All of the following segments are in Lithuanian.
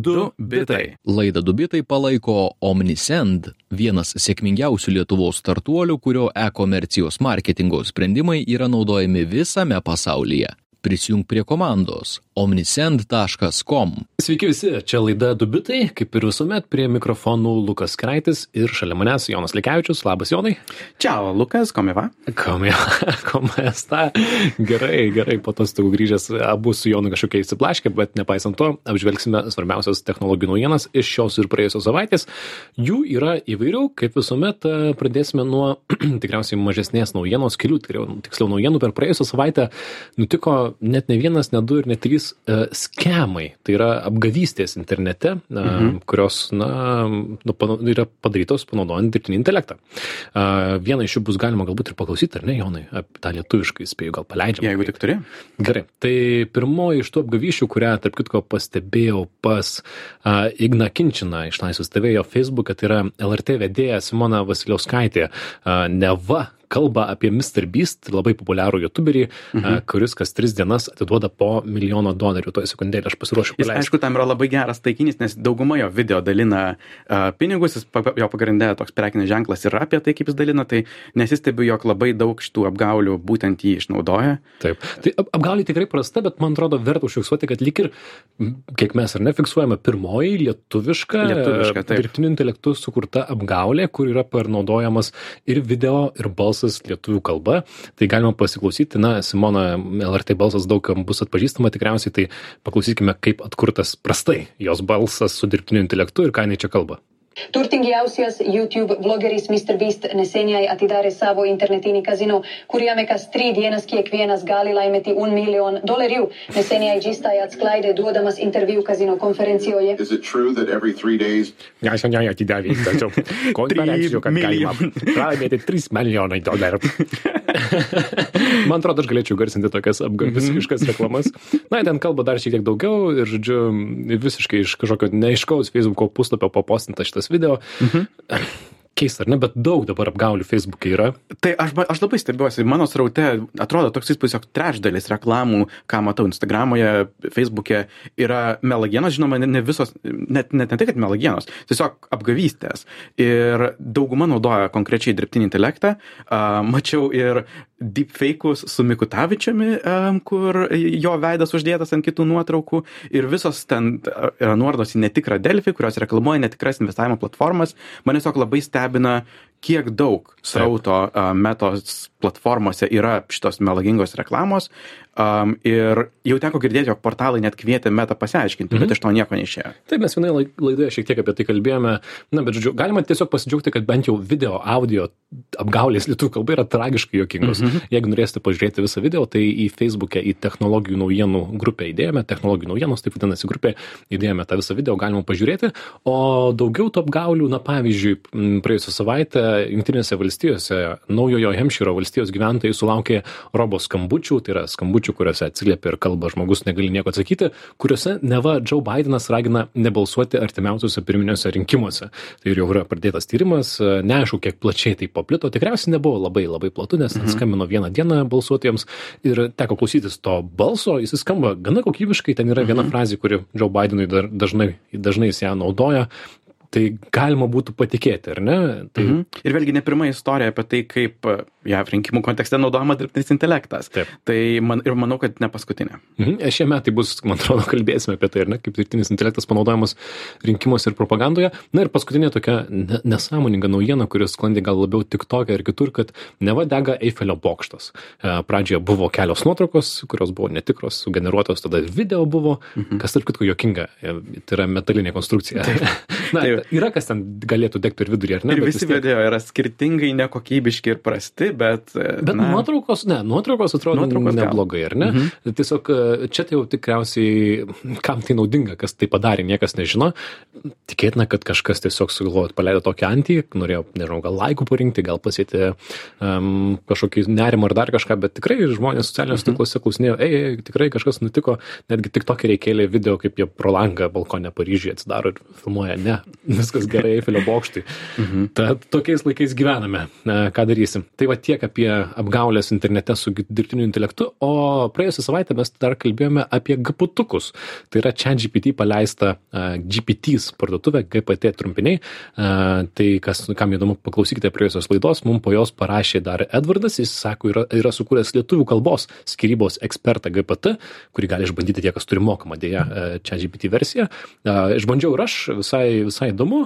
Du bitai. Laidą Dubitai palaiko Omnisend, vienas sėkmingiausių Lietuvos startuolių, kurio e-komercijos marketingo sprendimai yra naudojami visame pasaulyje. Prisijung prie komandos omnisend.com. Sveiki visi, čia laida Dubitai, kaip ir visuomet, prie mikrofonų Lukas Kraitis ir šalia manęs Jonas Likiavičius. Labas, Jonai. Čiau, Lukas, komeva. Komeva, komesta. Gerai, gerai, po atostogų grįžęs abu su Jonu kažkokie įsiplaškė, bet nepaisant to, apžvelgsime svarbiausias technologijų naujienas iš šios ir praėjusios savaitės. Jų yra įvairių, kaip visuomet, pradėsime nuo tikriausiai mažesnės naujienos, kelių, tiksliau naujienų per praėjusią savaitę nutiko net ne vienas, ne du ir ne trys uh, skemai. Tai yra apgavystės internete, uh, mhm. kurios na, nu, panu, yra padarytos panaudojant dirbtinį intelektą. Uh, vieną iš jų bus galima galbūt ir paklausyti, ar ne, Jonai, apie tą lietuviškai spėjau, gal paleidžiam. Jeigu tik turi. Gerai. Tai pirmoji iš tų apgavyšių, kurią, tarp kitko, pastebėjau pas uh, Igna Kinčiną iš Laisvės TV, jo Facebook'e, tai yra LRT vedėja Simona Vasiliauskaitė. Uh, neva kalba apie Mr. Beast, labai populiarų youtuberį, mhm. kuris kas tris dienas atiduoda po milijono dolerių. Tuo sekundėlį aš pasiruošiu. Jis, aišku, tam yra labai geras taikinys, nes dauguma jo video dalina uh, pinigus, jis, jo pagrindė toks prekinis ženklas yra apie tai, kaip jis dalina, tai nesistebiu, jog labai daug šitų apgaulių būtent jį išnaudoja. Taip. Tai apgaulė tikrai prasta, bet man atrodo verta užfiksuoti, kad lik ir, kiek mes ar nefiksuojame, pirmoji lietuviška, lietuviška dirbtiniu intelektu sukurta apgaulė, kur yra panaudojamas ir video, ir balsas balsas lietuvių kalba. Tai galima pasiklausyti, na, Simona LRT balsas daug kam bus atpažįstama tikriausiai, tai paklausykime, kaip atkurtas prastai jos balsas su dirbtiniu intelektu ir ką jinai čia kalba. Turtingiausias YouTube vlogeris MrBeast neseniai atidarė savo internetinį kazino, kuriame kas trīs dienas kiekvienas gali laimėti un miljonu dolerių. Neseniai Gistai atskleidė duodamas interviu kazino konferencijoje. Neseniai atidarė kazino konferencijoje, kad galima laimėti 3 milijonai dolerių. Man atrodo, aš galėčiau garsinti tokias apgaviskiškas reklamas. Na, ten kalba dar šiek tiek daugiau ir, žodžiu, visiškai iš kažkokio neaiškaus Facebook'o puslapio papostinta šitas video. Mhm keista, ar ne, bet daug dabar apgaulių Facebook'e yra. Tai aš, aš labai stebiuosi, mano sraute atrodo toks įspūdis, jog trečdalis reklamų, ką matau Instagramoje, Facebook'e, yra melagienos, žinoma, ne, ne visos, net, net ne tai, kad melagienos, tiesiog apgavystės. Ir dauguma naudoja konkrečiai dirbtinį intelektą. Uh, mačiau ir deepfake'us su Mikutavičiumi, um, kur jo veidas uždėtas ant kitų nuotraukų. Ir visos ten yra nuorodos į netikrą Delfį, kurios reklamuoja netikras investavimo platformas. Man tiesiog labai stebina, kiek daug srauto uh, metos platformose yra šitos melagingos reklamos um, ir jau teko girdėti, jog portalai net kvietė metą pasiaiškinti, mhm. bet iš to nieko neišėjo. Taip, mes vienoje laidoje šiek tiek apie tai kalbėjome, na, bet žodžiu, galima tiesiog pasidžiaugti, kad bent jau video, audio apgaulės lietuvių kalba yra tragiškai jokingos. Mhm. Jeigu norėsite pažiūrėti visą video, tai į Facebook'e į technologijų naujienų grupę įdėjome, technologijų naujienos, taip vadinasi grupė, įdėjome tą visą video, galima pažiūrėti, o daugiau tų apgaulių, na, pavyzdžiui, praėjusią savaitę Junktinėse valstijose, naujojo Hemšyro valstijos gyventojai sulaukė robo skambučių, tai yra skambučių, kuriuose atsiliepia ir kalba žmogus negali nieko atsakyti, kuriuose neva Joe Bidenas ragina nebalsuoti artimiausiuose pirminiuose rinkimuose. Tai jau yra pradėtas tyrimas, neaišku, kiek plačiai tai paplito, tikriausiai nebuvo labai labai platu, nes mhm. skambino vieną dieną balsuotiems ir teko klausytis to balso, jis skamba gana kokybiškai, ten yra viena mhm. frazė, kuri Joe Bidenui dažnai, dažnai jis ją naudoja, tai galima būtų patikėti, ar ne? Tai... Mhm. Ir vėlgi ne pirma istorija apie tai, kaip JAV rinkimų kontekste naudojamas dirbtinis intelektas. Taip. Tai man, ir manau, kad ne paskutinė. Mhm. E, šie metai bus, man atrodo, kalbėsime apie tai, ar ne, kaip dirbtinis intelektas panaudojamas rinkimuose ir propagandoje. Na ir paskutinė tokia nesąmoninga naujiena, kuris sklandė gal labiau tik tokia ir kitur, kad neva dega Eifelio bokštas. E, pradžioje buvo kelios nuotraukos, kurios buvo netikros, sugeneruotos, tada video buvo, mhm. kas tarp kitko jokinga, e, tai yra metalinė konstrukcija. Taip. Na, Taip yra kas ten galėtų degti ir vidurį, ar ne? Ir visi tiek... video yra skirtingai nekokybiški ir prasti, bet... Bet na, nuotraukos, ne, nuotraukos atrodo nuotraukos neblogai, ar ne? Mhm. Tiesiog e, čia tai jau tikriausiai, kam tai naudinga, kas tai padarė, niekas nežino. Tikėtina, kad kažkas tiesiog sugalvojo, paleido tokią antį, norėjo, nežinau, gal laikų parinkti, gal pasėti um, kažkokį nerimą ar dar kažką, bet tikrai žmonės socialiniuose mhm. tinkluose klausinėjo, ei, ei, tikrai kažkas nutiko, netgi tik tokį reikėlė video, kaip jie pro langą balkonę Paryžiuje atsidaro ir filmuoja. Ne, viskas gerai Eifelio bokštui. Mhm. Tad tokiais laikais gyvename, ką darysim. Tai va tiek apie apgaulės internete su dirbtiniu intelektu, o praėjusią savaitę mes dar kalbėjome apie gaputukus. Tai yra čia GPT paleista GPT's parduotuvė, GPT trumpiniai. Tai kas, kam įdomu, paklausykite praėjusios laidos, mums po jos parašė dar Edvardas, jis sako, yra, yra sukūręs lietuvių kalbos skirybos ekspertą GPT, kurį gali išbandyti tie, kas turi mokamą dėją čia GPT versiją. Išbandžiau ir aš, visai, visai įdomu,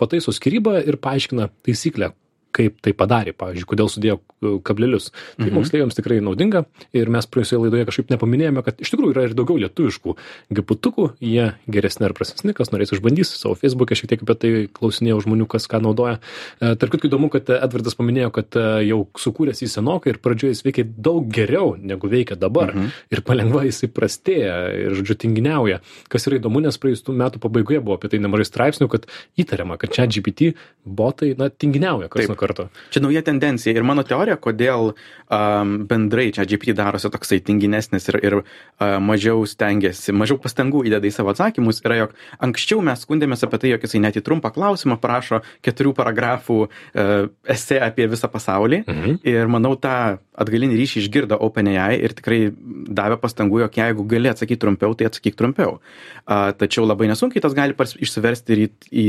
pataiso skirybą ir paaiškina taisyklę, kaip tai padarė, pavyzdžiui, kodėl sudėjo e, kablelius. Tai mhm. moksleiviams tikrai naudinga ir mes praėjusioje laidoje kažkaip nepaminėjome, kad iš tikrųjų yra ir daugiau lietuviškų gaputukų, jie geresni ar prastesni, kas norės išbandys savo Facebook'e, šiek tiek apie tai klausinėjau žmonių, kas ką naudoja. E, tarp kitko įdomu, kad Edvardas paminėjo, kad e, jau sukūręs į senokai ir pradžioje jis veikia daug geriau negu veikia dabar mhm. ir palengva jisai prastėja ir, žodžiu, tinginiauja. Kas yra įdomu, nes praėjusių metų pabaigoje buvo apie tai nemažai straipsnių, kad įtariama, kad čia GPT botai, na, tinginiauja kas nuo karto. Čia nauja tendencija ir mano teorija, kodėl um, bendrai čia GPT darosi toksai tinginesnis ir, ir uh, mažiau stengiasi, mažiau pastangų įdeda į savo atsakymus, yra, jog anksčiau mes skundėmės apie tai, jog jisai net į trumpą klausimą prašo keturių paragrafų uh, esė apie visą pasaulį mhm. ir manau tą atgalinį ryšį išgirdo OpenAI ir tikrai davė pastangų, jog jeigu gali atsakyti trumpiau, tai atsakyk trumpiau. Uh, tačiau labai nesunkiai tas gali išsiversti ir į, į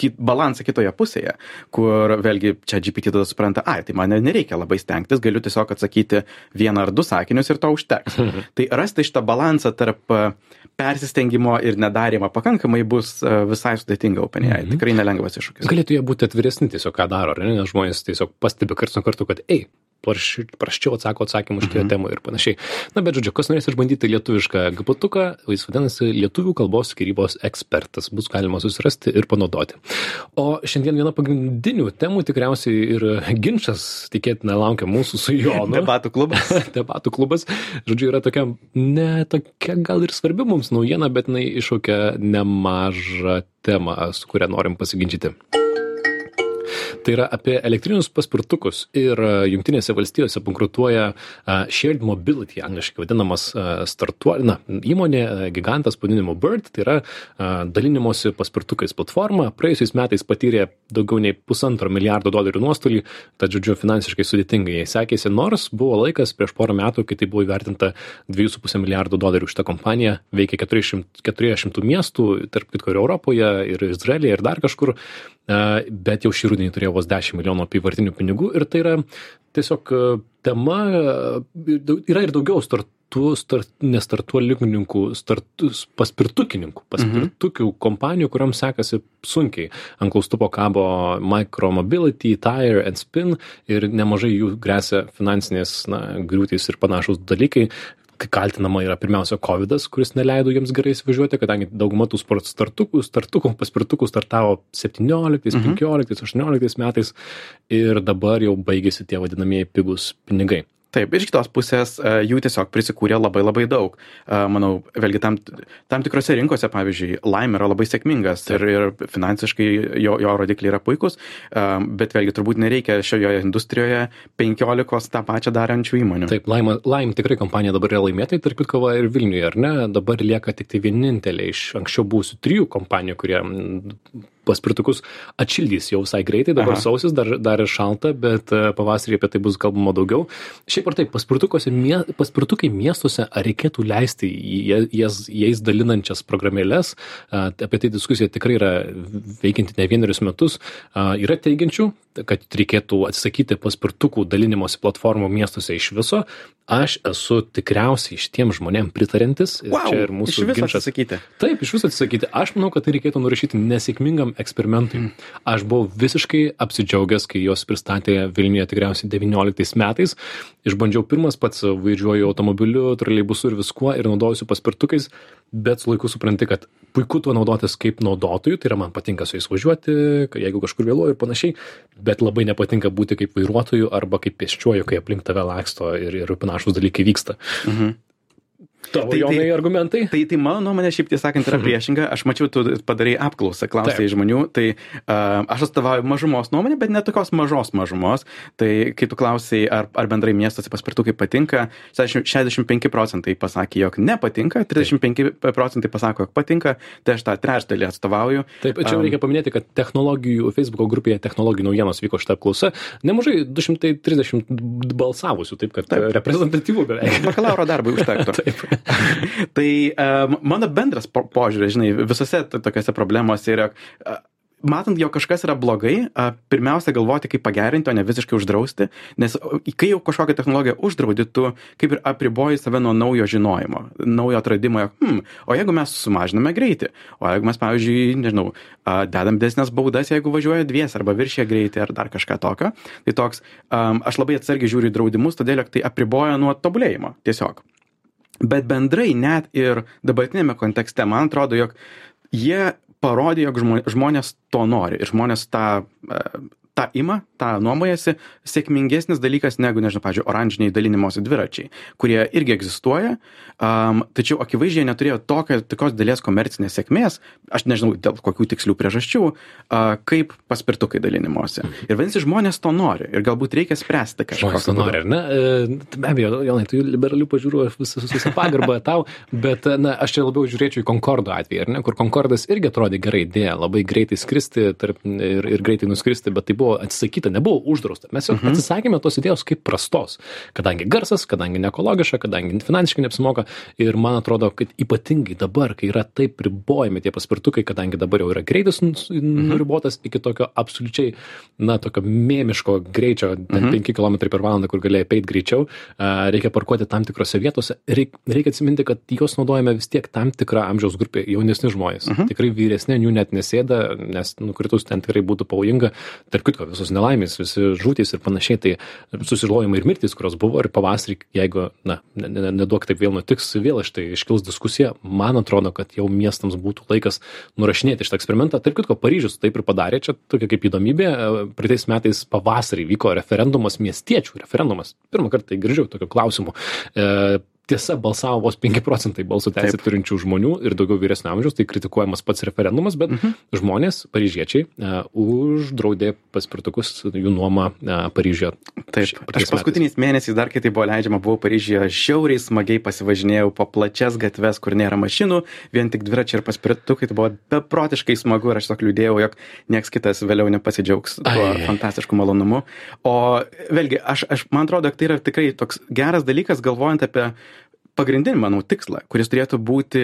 kit, balansą kitoje pusėje, kur vėlgi čia GPT tada supranta, ai, tai man nereikia labai stengtis, galiu tiesiog atsakyti vieną ar du sakinius ir to užteks. tai rasti šitą balansą tarp e, persistengimo ir nedarimo pakankamai bus e, visai sudėtinga OpenAI. Mhm. Tikrai nelengvas iššūkis. Galėtų jie būti atviresni tiesiog, ką daro, ne? nes žmonės tiesiog pastebi karts nuo karto, kad, ei, prasčiau atsako atsakymus šitoje mhm. temoje ir panašiai. Na, bet žodžiu, kas norės išbandyti lietuvišką gaputuką, jis vadinasi lietuvių kalbos skirybos ekspertas. Bus galima susirasti ir panaudoti. O šiandien viena pagrindinių temų tikriausiai ir ginčas, tikėtina, laukia mūsų su Jonu. Debatų klubas. Debatų klubas. Žodžiu, yra tokia, ne tokia gal ir svarbi mums naujiena, bet jinai iššaukia nemažą temą, su kuria norim pasiginčyti tai yra apie elektrinius paspirtukus ir e, jungtinėse valstijose bankrutuoja e, shared mobility, angliškai vadinamas e, startuolė, na, įmonė, gigantas pavadinimu Bird, tai yra dalinimosi paspirtukais platforma, praėjusiais metais patyrė daugiau nei pusantro milijardo dolerių nuostolį, tad, žodžiu, finansiškai sudėtingai jai sekėsi, nors buvo laikas prieš porą metų, kai tai buvo įvertinta 2,5 milijardo dolerių šitą kompaniją, veikia 400, 400 miestų, tarp kitko ir Europoje, ir Izraelyje, ir dar kažkur, bet jau šį rudenį turėjo vos 10 milijonų apyvartinių pinigų ir tai yra tiesiog tema, yra ir daugiau startų, start, nestartuolininkų, paspirtukininkų, paspirtukių mhm. kompanijų, kuriuoms sekasi sunkiai. Ant klaustupo kabo Micromobility, Tire and Spin ir nemažai jų grėsia finansinės na, griūtys ir panašus dalykai kaltinama yra pirmiausia kovidas kuris neleido jiems gerai įsivažiuoti kadangi dauguma tų startukų startukų paspirtukų startavo septynioliktais Mhm. penkioliktais aštuonioliktais metais ir dabar jau baigėsi tie vadinamieji pigūs pinigai Taip, iš kitos pusės e, jų tiesiog prisikūrė labai labai daug. E, Manau, vėlgi tam, tam tikrose rinkose, pavyzdžiui, Lime yra labai sėkmingas ir, ir finansiškai jo, jo rodikliai yra puikus, e, bet vėlgi turbūt nereikia šioje industrijoje penkiolikos tą pačią darančių įmonių. Taip, Lime, Lime tikrai kompanija dabar yra laimėtai, tarp kitko ir Vilniuje, ar ne? Dabar lieka tik tai vienintelė iš anksčiau buvusių trijų kompanijų, kurie paspirtukus atšildys jau visai greitai, dabar Aha. sausis, dar, dar ir šalta, bet e, pavasarį apie tai bus kalbama daugiau. Šiaip ar taip, mie, paspirtukai miestuose, ar reikėtų leisti jas, jais dalinančias programėlės, a, apie tai diskusija tikrai yra veikianti ne vienerius metus. A, Yra teigiančių, kad reikėtų atsisakyti paspirtukų dalinimosi platformų miestuose iš viso. Aš esu tikriausiai šitiem žmonėm pritarantis. ir Wow, čia ir mūsų ginčas. atsisakyti. Taip, iš viso atsisakyti. Aš manau, kad tai reikėtų nurašyti nesėkmingam eksperimentui. Aš buvau visiškai apsidžiaugęs, kai jos pristatė Vilniuje tikriausiai 19 metais. Išbandžiau pirmas pats, važiuoju automobiliu, troleibusu ir viskuo ir naudojusiu paspirtukais, bet su laiku supranti, kad puiku tuo naudotis kaip naudotojui, tai yra man patinka su jais važiuoti, jeigu kažkur vėluoju ir panašiai, bet labai nepatinka būti kaip vairuotoju arba kaip pėsčiuoju, kai aplink tave laksto ir, ir panašus dalykai vyksta. Mhm. Tavo Tai- tai, tai- jonai argumentai? Tai, tai mano nuomonė, šiaip tiesą sakant, yra priešinga. Aš mačiau, tu padarai apklausą, klausai Taip. žmonių. Tai uh, aš atstovauju mažumos nuomonę, bet ne tokios mažos mažumos. Tai kai tu klausai, ar, ar bendrai miestuose paspirtukai patinka, 60 65 procentai pasakė, jog nepatinka, 35 procentai pasako, jog patinka. Tai aš tą trečdalį atstovauju. Taip, čia Am, reikia paminėti, kad technologijų, Facebooko grupėje technologijų naujienos vyko šitą apklausą. Nemažai 230 balsavusių, taip kad Taip. reprezentatyvų beveik. Bakalauro darbui užtektų. tai um, mano bendras po požiūris, žinai, visose to- tokiose problemose yra, uh, matant, jog kažkas yra blogai, uh, pirmiausia galvoti, kaip pagerinti, o ne visiškai uždrausti, nes kai jau kažkokią technologiją uždraudi, tu kaip ir apriboji save nuo naujo žinojimo, naujo atradimo, jog, hmm, o jeigu mes sumažiname greitį, o jeigu mes, pavyzdžiui, nežinau, dedam desnės baudas, jeigu važiuoja dvies arba viršė greitį ar dar kažką tokio, tai toks, um, aš labai atsargiai žiūriu į draudimus, todėl, jog tai apriboja nuo tobulėjimo tiesiog. Bet bendrai net ir dabartinėme kontekste, man atrodo, jog jie parodė, jog žmo- žmonės to nori ir žmonės tą, tą ima, tą nuomojasi, sėkmingesnis dalykas negu, nežinau, pavyzdžiui, oranžiniai dalinimosi dviračiai, kurie irgi egzistuoja, um, tačiau akivaizdžiai neturėjo tokio, tokios dalies komercinės sėkmės, aš nežinau dėl kokių tikslių priežasčių, uh, kaip paspirtukai dalinimosi. Ir vadinasi, žmonės to nori ir galbūt reikia spręsti. Žmonės to nori, ar ne? E, Be abejo, Jonai, tu liberalių pažiūrų visą, visą pagarbą tau, bet na, aš čia labiau žiūrėčiau į Concordo atvejį, ar ne, kur Concordas irgi atrodė gerai idėja, labai greitai skristi tarp, ir, ir greitai nuskristi, bet tai buvo atsisakyta, nebuvo uždrausta. Mes jau mhm. atsisakėme tos idėjos kaip prastos, kadangi garsas, kadangi neekologiška, kadangi finansiškai neapsimoka ir man atrodo, kad ypatingai dabar, kai yra taip ribojami tie paspirtukai, kadangi dabar jau yra greitis nuribotas iki tokio absoliučiai, na, tokio mėmiško greičio, ten 5 km per valandą, kur galėjai peit greičiau, reikia parkuoti tam tikrose vietose. Reik, reikia atsiminti, kad juos naudojame vis tiek tam tikrą amžiaus grupė, jaunesni žmonės. Tikrai vyresni jų net nesėda, nes nukritus ten tikrai būtų pavojinga. Tarp kitko, visos nelaimės, visi žūtys ir panašiai, tai susižalojimai ir mirtys, kurios buvo ir pavasarį, jeigu, na, ne- ne- neduok taip vėl nutiks, vėl štai iškils diskusija, man atrodo, kad jau miestams būtų laikas nurašinėti šitą eksperimentą. Tarp kitko, Paryžius taip ir padarė, čia tokia kaip įdomybė, praeitais metais pavasarį vyko referendumas miestiečių, referendumas, pirmą kartą tai girdžiu tokio klausimu. E, Tiesa, balsavo vos 5 procentai balsų teisę turinčių žmonių ir daugiau vyresnio amžiaus, tai kritikuojamas pats referendumas, bet mhm. žmonės, paryžiečiai, uh, uždraudė paspirtukus jų nuomą uh, Paryžioje. Taip, aš paskutiniais mėnesiais dar kai tai buvo leidžiama, buvau Paryžiuje, žiauriai smagiai pasivažinėjau po plačias gatves, kur nėra mašinų, vien tik dviračiai ir paspirtukai, tai buvo beprotiškai smagu ir aš tiesiog liūdėjau, jog nieks kitas vėliau nepasidžiaugs tuo Ai. fantastišku malonumu. O vėlgi, aš, aš man atrodo, kad tai yra tikrai toks geras dalykas, galvojant apie pagrindinį, manau, tikslą, kuris turėtų būti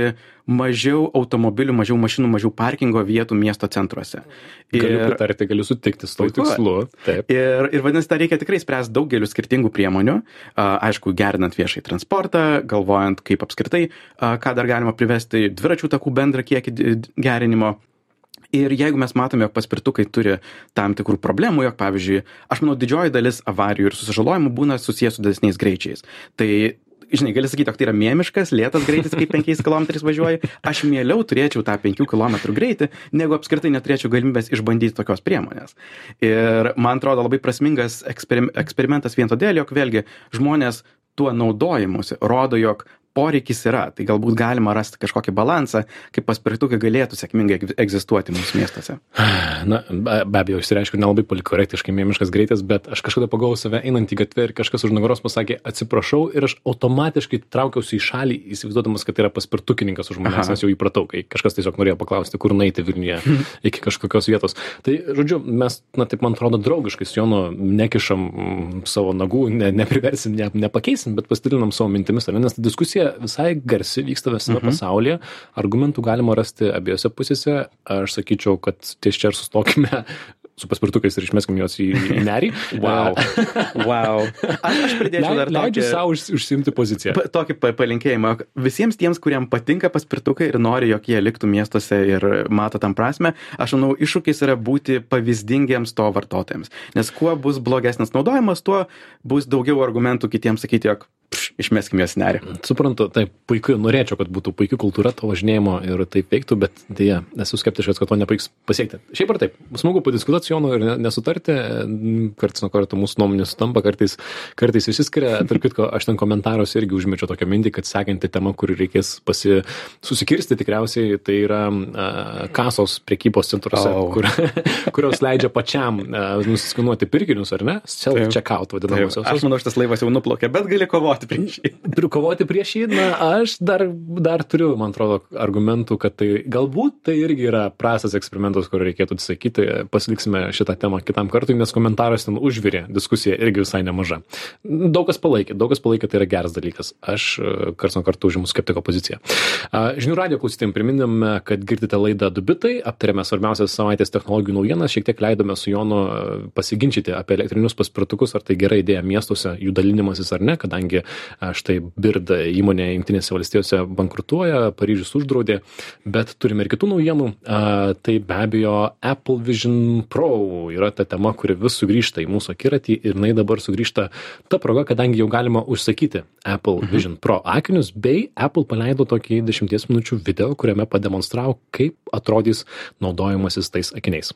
mažiau automobilių, mažiau mašinų, mažiau parkingo vietų miesto centruose. Galiu pritarti, galiu sutikti su Puiku. tikslu. Taip. Ir, ir vadinasi, tą reikia tikrai spręsti daugeliu skirtingų priemonių. A, Aišku, gerinant viešai transportą, galvojant, kaip apskritai, a, ką dar galima privesti, dviračių takų bendrą kiekį gerinimo. Ir jeigu mes matome, jog paspirtukai turi tam tikrų problemų, jog pavyzdžiui, aš manau, didžioji dalis avarijų ir susižalojimų būna susijęs su didesniais greičiais. Tai žinai, gali sakyti, jog tai yra mėmiškas, lėtas greitis, kai 5 km važiuoji. Aš mieliau turėčiau tą 5 km greitį, negu apskritai neturėčiau galimybės išbandyti tokios priemonės. Ir man atrodo labai prasmingas eksperim, eksperimentas vien todėl, jog vėlgi žmonės tuo naudojimusi rodo, jog poreikis yra, tai galbūt galima rasti kažkokį balansą, kaip paspirtukai galėtų sėkmingai eg- egzistuoti mūsų miestuose. Na, be, be abejo, išsireiškiu nelabai polikorektiškai mėmiškas greitis, bet aš kažkada pagavau save einant į gatvę ir kažkas už nugaros pasakė atsiprašau ir aš automatiškai traukiausi į šalį, įsivaizduodamas, kad tai yra paspirtukininkas už manęs, nes jau įpratau, kai kažkas tiesiog norėjo paklausti, kur naiti Vilniuje iki kažkokios vietos. Tai, žodžiu, mes, na, taip man atrodo, draugiškai su Jonu nekišam savo nagų, ne, nepriversim, ne, nepakeisim, bet pasidalinam savo mintimis, ar ne? nes ta diskusija visai garsi vyksta visame pasaulyje, argumentų galima rasti abiejose pusėse, aš sakyčiau, kad ties čia ir sustokime su paspirtukais ir išmeskim juos į, į nerį. Wow. wow. Aš, aš pridėčiau dar Leidžiu tokį- savo už, užsimti poziciją. Pa- tokį pa- palinkėjimą visiems tiems, kuriem patinka paspirtukai ir nori, jog jie liktų miestuose ir mato tam prasme, aš manau, iššūkis yra būti pavyzdingiems to vartotojams. Nes kuo bus blogesnis naudojimas, tuo bus daugiau argumentų kitiems sakyti, jog išmeskim juos nerį. Suprantu, taip, puiku, norėčiau, kad būtų puikia kultūra to važinėjimo ir taip veiktų, bet dėja, esu skeptiškas, kad to nepavyks pasiekti. Šiaip ar taip, smagu padiskutuoti su Jonu ir nesutarti, kartais nuo karto mūsų nuomonės sutampa, kartais, kartais išsiskiria, tarp kitko, aš ten komentaruose irgi užmečiau tokią mintį, kad sekanti tema, kuri reikės pasi, susikirsti tikriausiai, tai yra uh, kasos priekybos centruose, oh. kur, kurios leidžia pačiam nusiskanuoti pirkinius, ar ne? Self-checkout vadinamosios. Aš manau, šitas laivas jau nuplaukė, bet gali kovoti prieš jį. Kovoti prieš jį, na, aš dar, dar turiu, man atrodo, argumentų, kad tai galbūt tai irgi yra prastas eksperimentas, kurio reikėtų atsisakyti. Pasiliksime šitą temą kitam kartui, nes komentaras ten užvirė, diskusija irgi visai nemaža. Daug kas palaikė, daug kas palaikė, tai yra geras dalykas. Aš karts nuo karto užimu skeptiko poziciją. Žinių radio klausytėm priminėme, kad girdite laidą Dubitai, aptarėme svarbiausias savaitės technologijų naujienas, šiek tiek leidome su Jonu pasiginčyti apie elektrinius paspirtukus, ar tai gera idėja miestuose, jų dalinimasis ar ne, kadangi štai Bird įmonė Junktinėse valstijose bankrutuoja, Paryžius uždraudė, bet turime ir kitų naujienų. Tai be abejo Apple Vision Pro yra ta tema, kuri vis sugrįžta į mūsų akiratį ir jinai dabar sugrįžta ta proga, kadangi jau galima užsakyti Apple mhm. Vision Pro akinius, bei Apple paleido tokį 10 minučių video, kuriame pademonstravo, kaip atrodys naudojimasis tais akiniais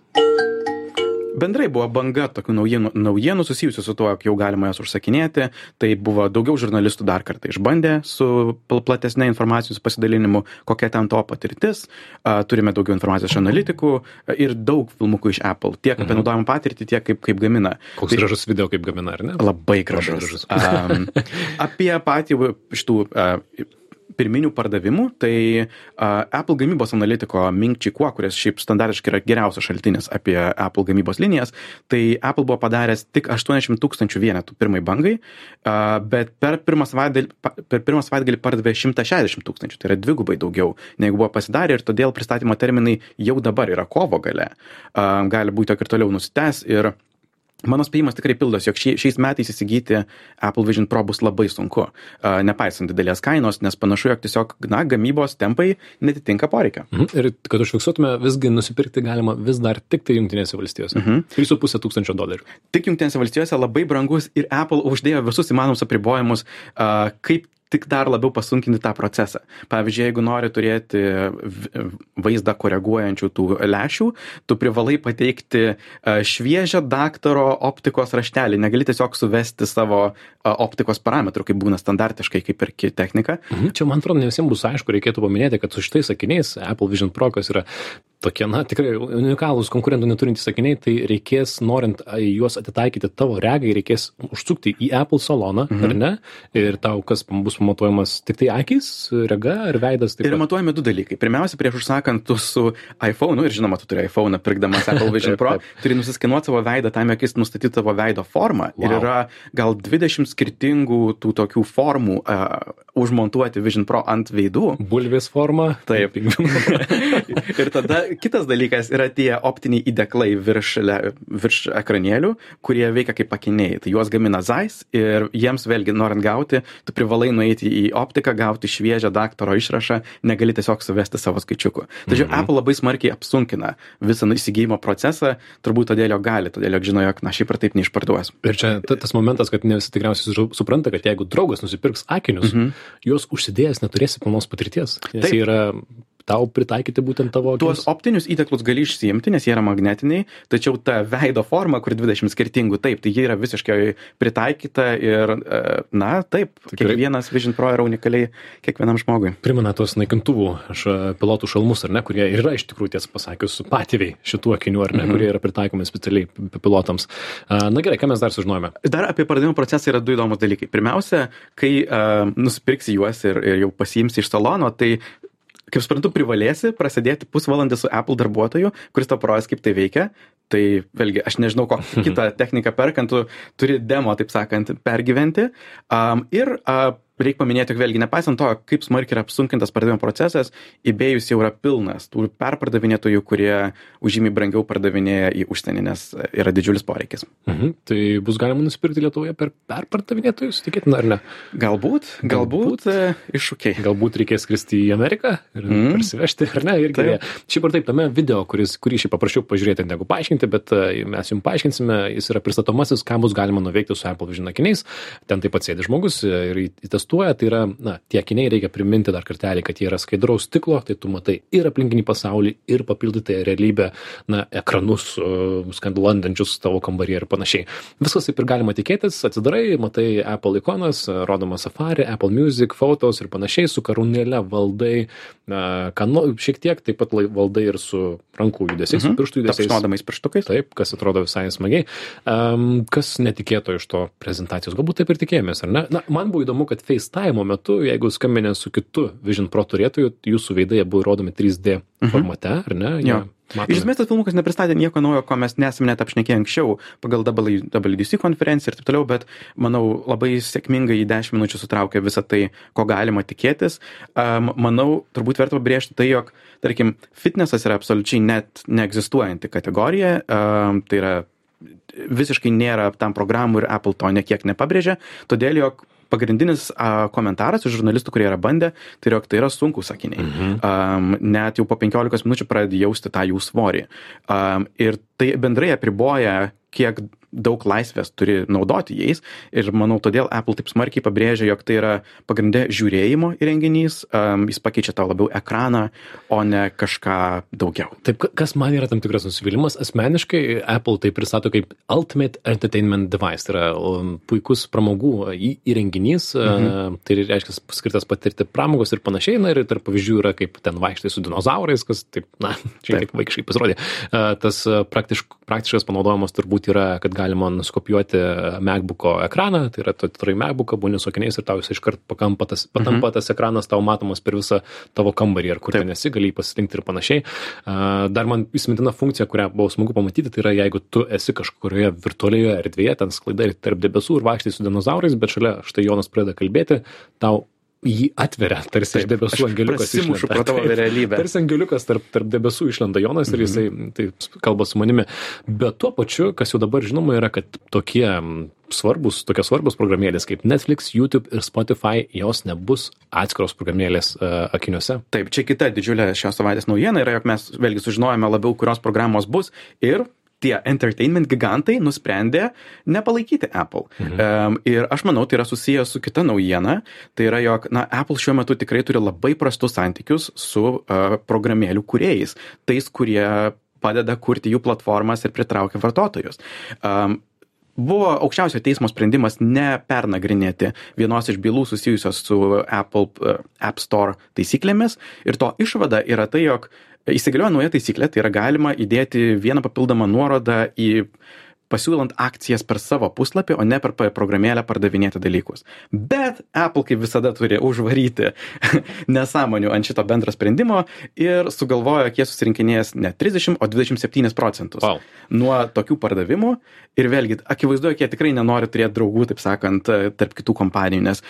bendrai buvo banga tokių naujienų naujienų susijusių su tuo jog jau galima jas užsakinėti. Tai buvo daugiau žurnalistų dar kartą išbandė su platesne informacijos pasidalinimu kokia ten to patirtis. A, turime daugiau informacijos iš analitikų ir daug filmukų iš apple. Tiek apie mhm. naudojimo patirtį tiek kaip kaip gamina. Koks tai, gražus video kaip gamina ar ne? Labai gražus, labai gražus. A, apie patį šitų a, pirminių pardavimų, tai uh, Apple gamybos analitiko Ming Chikua, kuris šiaip standartiškai yra geriausias šaltinis apie Apple gamybos linijas, tai Apple buvo padaręs tik 80 tūkstančių vienetų pirmai bangai, uh, bet per pirmą savaitgalį, savaitgalį pardavė 160 tūkstančių, tai yra dvigubai daugiau negu buvo pasidarę ir todėl pristatymo terminai jau dabar yra kovo gale. Uh, gali būti, jog ir toliau nusitęs ir mano spėjimas tikrai pildosi jog šiais metais įsigyti apple vision pro bus labai sunku nepaisant didelės kainos nes panašu jog tiesiog na gamybos tempai neatitinka poreikio mhm. ir kad užfiksuotume visgi nusipirkti galima vis dar tiktai jungtinėse valstijose mhm. trys su puse tūkstančio dolerių tik jungtinėse valstijose labai brangus ir apple uždėjo visus įmanomus apribojimus kaip tik dar labiau pasunkinti tą procesą. Pavyzdžiui, jeigu nori turėti vaizdą koreguojančių tų lešių, tu privalai pateikti e, šviežią daktaro optikos raštelį. Negali tiesiog suvesti savo e, optikos parametrų, kaip būna standartiškai, kaip ir technika. Mhm. Čia, man atrodo, ne visiems bus aišku, reikėtų paminėti, kad su šitais sakiniais Apple Vision Pro, kas yra tokie, na, tikrai unikalūs konkurentų neturintys sakiniai, tai reikės, norint juos atitaikyti tavo regai, reikės užsukti į Apple saloną, mhm. ar ne? Ir tau kas bus matuojamas tik tai akis, rega ar veidas. Ir matuojami du dalykai. Pirmiausia, prieš užsakant tu su iPhone, nu, ir žinoma, tu turi iPhone, pirkdamas Apple Vision Pro, taip, taip. turi nusiskinuoti savo veidą, tam akis nustatyti tavo veido formą. Wow. Ir yra gal 20 skirtingų tų tokių formų uh, užmontuoti Vision Pro ant veidų. Bulvės forma. Taip. ir tada kitas dalykas yra tie optiniai įdeklai virš, virš ekranėlių, kurie veikia kaip akiniai. Tai juos gamina Zeiss ir jiems vėlgi norint gauti, tu privalai nueiti į optiką, gauti šviežią daktaro išrašą, negali tiesiog suvesti savo skaičiukų. Tačiau mhm. Apple labai smarkiai apsunkina visą įsigijimo procesą, turbūt todėl jo gali, todėl jog žino, jog na šiaip ar taip neišparduos. Ir čia tas momentas, kad ne visi tikriausiai supranta, kad jeigu draugas nusipirks akinius, mhm. juos užsidėjęs neturėsi pilnos patirties. Jie yra tau pritaikyti būtent tavo akims. Tuos optinius įteklus gali išsiimti, nes jie yra magnetiniai, tačiau ta veido forma, kur 20 skirtingų, taip, tai jie yra visiškai pritaikyta ir, e, na, taip, Tikrai. kiekvienas Vision Pro yra unikaliai kiekvienam žmogui. Primena tuos naikintuvų e, pilotų šalmus, ar ne, kurie yra iš tikrųjų, tiesą pasakius, patėviai šitų akinių, ar ne, mm -hmm. kurie yra pritaikomi specialiai pilotams. Na gerai, ką mes dar sužinojome? Dar apie pardavimo procesą yra du įdomus dalykai. Pirmiausia, kai uh, nusipirksi juos ir, ir jau pasiimsi iš salono, tai kaip suprantu privalėsi prasidėti pusvalandį su apple darbuotoju kuris tau parodys kaip tai veikia. Tai vėlgi aš nežinau kokią kitą techniką perkant tu turi demo taip sakant pergyventi. Um, ir uh, reik paminėti, jog vėlgi nepaisant to, kaip smarkiai yra apsunkintas pardavimo procesas, eBay'us jau yra pilnas tų perpardavinėtojų, kurie užžymiai brangiau pardavinėja į užsienį, nes yra didžiulis poreikis. Mhm. Tai bus galima nusipirkti Lietuvoje per perpardavinėtojus, tikėtina ar ne? Galbūt, galbūt, galbūt e, iššūkiai. Galbūt reikės skristi į Ameriką ir mm. parsivežti, ar ne? Irgi. Taip. Šiaip ar taip, tame video, kuris, kurį šiaip paprašiau pažiūrėti negu paaiškinti, bet e, mes jums paaiškinsime, jis yra pristatomasis, ką bus galima nuveikti su Apple Vision akiniais. Ten taip pat sėdi žmogus e, ir į tas egzistuoja, tai yra, na, tie akiniai reikia priminti dar kartelį, kad jie yra skaidraus stiklo, tai tu matai ir aplinkinį pasaulį, ir papildyti realybę, na, ekranus skandulandančius tavo kambarį ir panašiai. Viskas taip ir galima tikėtis, atsidarai, matai Apple ikonas, rodoma Safari, Apple Music, fotos ir panašiai, su karūnėle valdai, uh, kanu, šiek tiek taip pat valdai ir su rankų judesiais, mhm. pirštų judesiais. Tapšnodamais pirštukais. Taip, kas atrodo visai smagiai. Um, kas netikėto iš to prezentacijos, galbūt taip ir tikėjomės, ar ne? Na, man buvo įdomu, kad FaceTime metu, jeigu skambinė su kitu Vision Pro turėtoju, jūsų veidai buvo rodomi 3D formate, ar ne? Jie Jo. matomi. Iš esmės tas filmukas nepristatė nieko naujo, ko mes nesame net apšnekėję anksčiau pagal WWDC konferenciją ir taip toliau, bet manau labai sėkmingai į 10 minučių sutraukė visą tai, ko galima tikėtis. Um, manau, turbūt verta pabrėžti tai, jog, tarkim, fitnesas yra absoliučiai net neegzistuojanti kategorija, um, tai yra visiškai nėra tam programų ir Apple to nekiek nepabrėžia, todėl jog pagrindinis a, komentaras iš žurnalistų, kurie yra bandę, tai yra, tai yra sunkus sakiniai. Mhm. Um, net jau po 15 minučių pradedi jausti tą jų svorį. Um, ir tai bendrai apriboja, kiek daug laisvės turi naudoti jais. Ir manau, todėl Apple taip smarkiai pabrėžia, jog tai yra pagrindė žiūrėjimo įrenginys, um, jis pakeičia tau labiau ekraną, o ne kažką daugiau. Taip, ka- kas man yra tam tikras nusivylimas, asmeniškai Apple tai pristato kaip Ultimate Entertainment Device, tai yra um, puikus pramogų į- įrenginys, mhm. tai reiškia skirtas patirti pramogos ir panašiai, na ir tarp pavyzdžių yra kaip ten vaikštai su dinozaurais, kas taip, na, šiek tiek vaikiškai pasirodė. A, Tas praktišk, praktiškas panaudojimas turbūt yra, kad galima nuskopijuoti MacBook'o ekraną, tai yra tu turi MacBook'ą, būni su akiniais ir tau jis iškart pakampa tas, patampa tas ekranas tau matomas per visą tavo kambarį, ar kur ten esi, gali jį pasirinkti ir panašiai. Dar man įsimintina funkcija, kurią buvo smagu pamatyti, tai yra jeigu tu esi kažkurioje virtualioje erdvėje, ten sklaidai tarp debesų ir vaikštai su dinozaurais, bet šalia štai Jonas pradeda kalbėti, tau jį atveria, tarsi iš debesų angeliukas. išlenda. pro tavo Taip, realybę. Tarsi angeliukas tarp, tarp debesų išlenda Jonas ir jisai taip kalba su manimi. Bet tuo pačiu, kas jau dabar žinoma, yra, kad tokie mm, svarbus, tokios svarbus programėlės kaip Netflix, YouTube ir Spotify, jos nebus atskiros programėlės uh, akiniuose. Taip, čia kita didžiulė šios savaitės naujiena yra, jog mes vėlgi sužinojame labiau, kurios programos bus ir tie entertainment gigantai nusprendė nepalaikyti Apple. Mhm. Um, ir aš manau, tai yra susijęs su kita naujiena. Tai yra, jog, na, Apple šiuo metu tikrai turi labai prastus santykius su uh, programėlių kuriejais. Tais, kurie padeda kurti jų platformas ir pritraukia vartotojus. Um, Buvo aukščiausio teismo sprendimas nepernagrinėti vienos iš bylų susijusios su Apple uh, App Store taisyklėmis ir to išvada yra tai, jog įsigalioja nauja taisyklė, tai yra galima įdėti vieną papildomą nuorodą į pasiūlant akcijas per savo puslapį, o ne per programėlę pardavinėti dalykus. Bet Apple kaip visada turi užvaryti nesąmonių ant šito bendro sprendimo ir sugalvojo, jog jie susirinkinės ne 30, o 27 procentus Wow. nuo tokių pardavimų. Ir vėlgi, akivaizdu, jog jie tikrai nenori turėti draugų, taip sakant, tarp kitų kompanijų, nes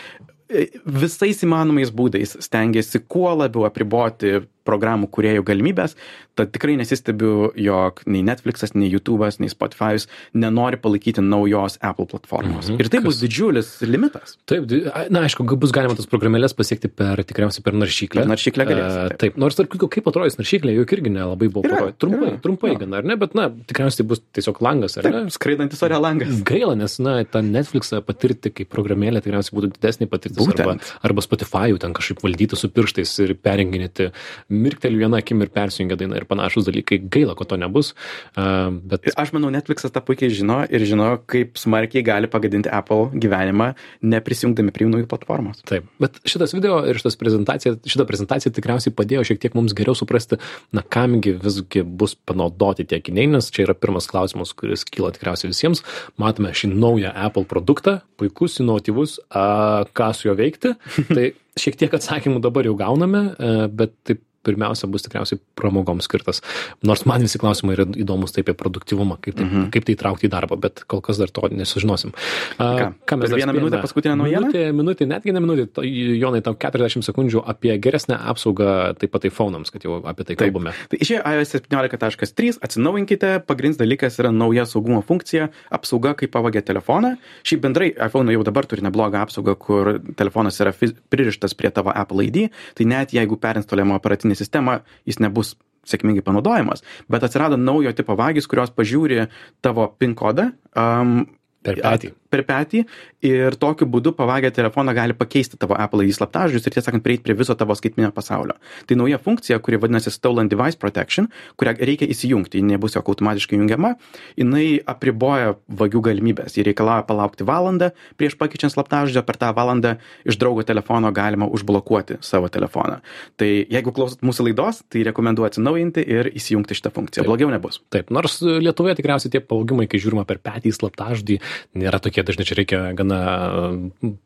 e, visais įmanomais būdais stengiasi kuo labiau apriboti programų kuriejų galimybės, tad tikrai nesistebiu, jog nei Netflixas, nei YouTube'as, nei Spotify'us nenori palaikyti naujos Apple platformos. Mhm. Ir tai bus Kas- didžiulis limitas. Taip, na aišku, bus galima tas programėlės pasiekti per tikriausiai per naršyklę. Per naršyklę galėsi, E, taip. Taip, nors tarp kitko, kaip atrodys naršyklė, juk irgi nelabai buvo Yra, parodyti. Trumpai, yra, trumpai gana, ar ne, bet na, tikriausiai bus tiesiog langas, ar ne? Taip, skraidantis ore langas. Gaila, nes, na, tą Netflixą patirti kaip programėlę tikriausiai būtų didesnė patirtis. Būtent. Arba, arba Spotify ten kažkaip valdyti su pirštais ir perrenginėti, mirkteliu vieną akim ir persijungia dainą ir panašus dalykai. Gaila, kad to nebus. Uh, bet aš manau, Netflixas tą puikiai žino ir žino, kaip smarkiai gali pagadinti Apple gyvenimą, neprisijungdami prie naujų platformos. Taip, bet šitas video ir šitas prezentacija, šita prezentacija tikriausiai padėjo šiek tiek mums geriau suprasti, na kamgi visgi bus panaudoti tie akiniai, nes čia yra pirmas klausimas, kuris kyla tikriausiai visiems. Matome šį naują Apple produktą, puikus, inovatyvus, a, ką su juo veikti. Tai šiek tiek atsakymų dabar jau gauname, a, bet taip pirmiausia bus tikriausiai pramogoms skirtas. Nors man visi klausimai yra įdomus taip apie produktivumą, kaip tai, Mhm. kaip tai įtraukti į darbą, bet kol kas dar to nesužinosim. A, Ką, per dar vieną minutę paskutinę naujieną? Minutė, minutė, netgi ne minutė, Jonai, tau 40 sekundžių apie geresnę apsaugą taip pat iPhone'ams, kad jau apie tai Taip. kalbame. Tai išėjo iOS 17.3, atsinaujinkite, pagrindinis dalykas yra nauja saugumo funkcija, apsauga, kai pavagė telefoną. Šiaip bendrai iPhone jau dabar turi neblogą apsaugą, kur telefonas yra fiz- pririštas prie tavo Apple ID, tai net jeigu perinstaliuojama operatinė sistema, jis nebus sėkmingai panaudojamas. Bet atsirado naujo tipo vagys, kurios pažiūri tavo PIN kodą. Um, Per petį. Per petį ir tokiu būdu pavagę telefoną gali pakeisti tavo Apple į slaptažodžius ir tiesą sakant prieiti prie viso tavo skaitminio pasaulio. Tai nauja funkcija, kuri vadinasi Stolen Device Protection, kurią reikia įsijungti, ji nebus jau automatiškai jungiama, jinai apriboja vagių galimybės, ji reikalauja palaukti valandą prieš pakeičiant slaptažodžio, per tą valandą iš draugo telefono galima užblokuoti savo telefoną. Tai jeigu klausot mūsų laidos, tai rekomenduoju atsinaujinti ir įsijungti šitą funkciją. Blogiau nebus. Taip, nors Lietuvoje tikriausiai tie pavogimai, kai žiūrima per petį slaptažodį, nėra tokie dažnai, čia reikia gana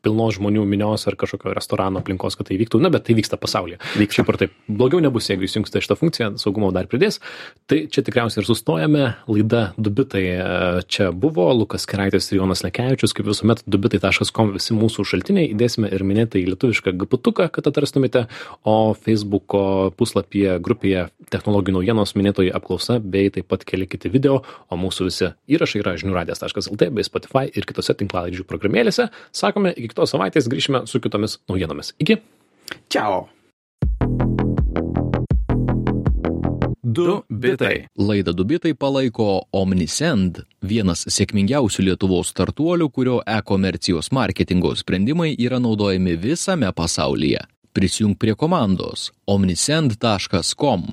pilnos žmonių minios ar kažkokio restorano aplinkos, kad tai vyktų, na, bet tai vyksta pasaulyje. Vyksta. Šiaip ar taip, blogiau nebus, jeigu įsijungsite šitą funkciją, saugumo dar pridės. Tai čia tikriausiai ir sustojame, laida Dubitai e, čia buvo, Lukas Keraitis ir Jonas Lekevičius, kaip visuomet, dubitai.com visi mūsų šaltiniai, įdėsime ir minėtą į lietuvišką gaputuką, kad atrastumėte, o Facebook'o puslapyje, grupėje technologijų naujienos minėtoji apklausa, bei taip pat keli kiti video, o mūsų visi įrašai yra žiniųradijas.lt bei Spotify ir kitose tinklalaidžių programėlėse. Sakome, iki kitos savaitės grįšime su kitomis naujienomis. Iki. Ciao. Du bitai. Laidą Dubitai palaiko Omnisend, vienas sėkmingiausių Lietuvos startuolių, kurio e-komercijos marketingo sprendimai yra naudojami visame pasaulyje. Prisijung prie komandos omnisend.com.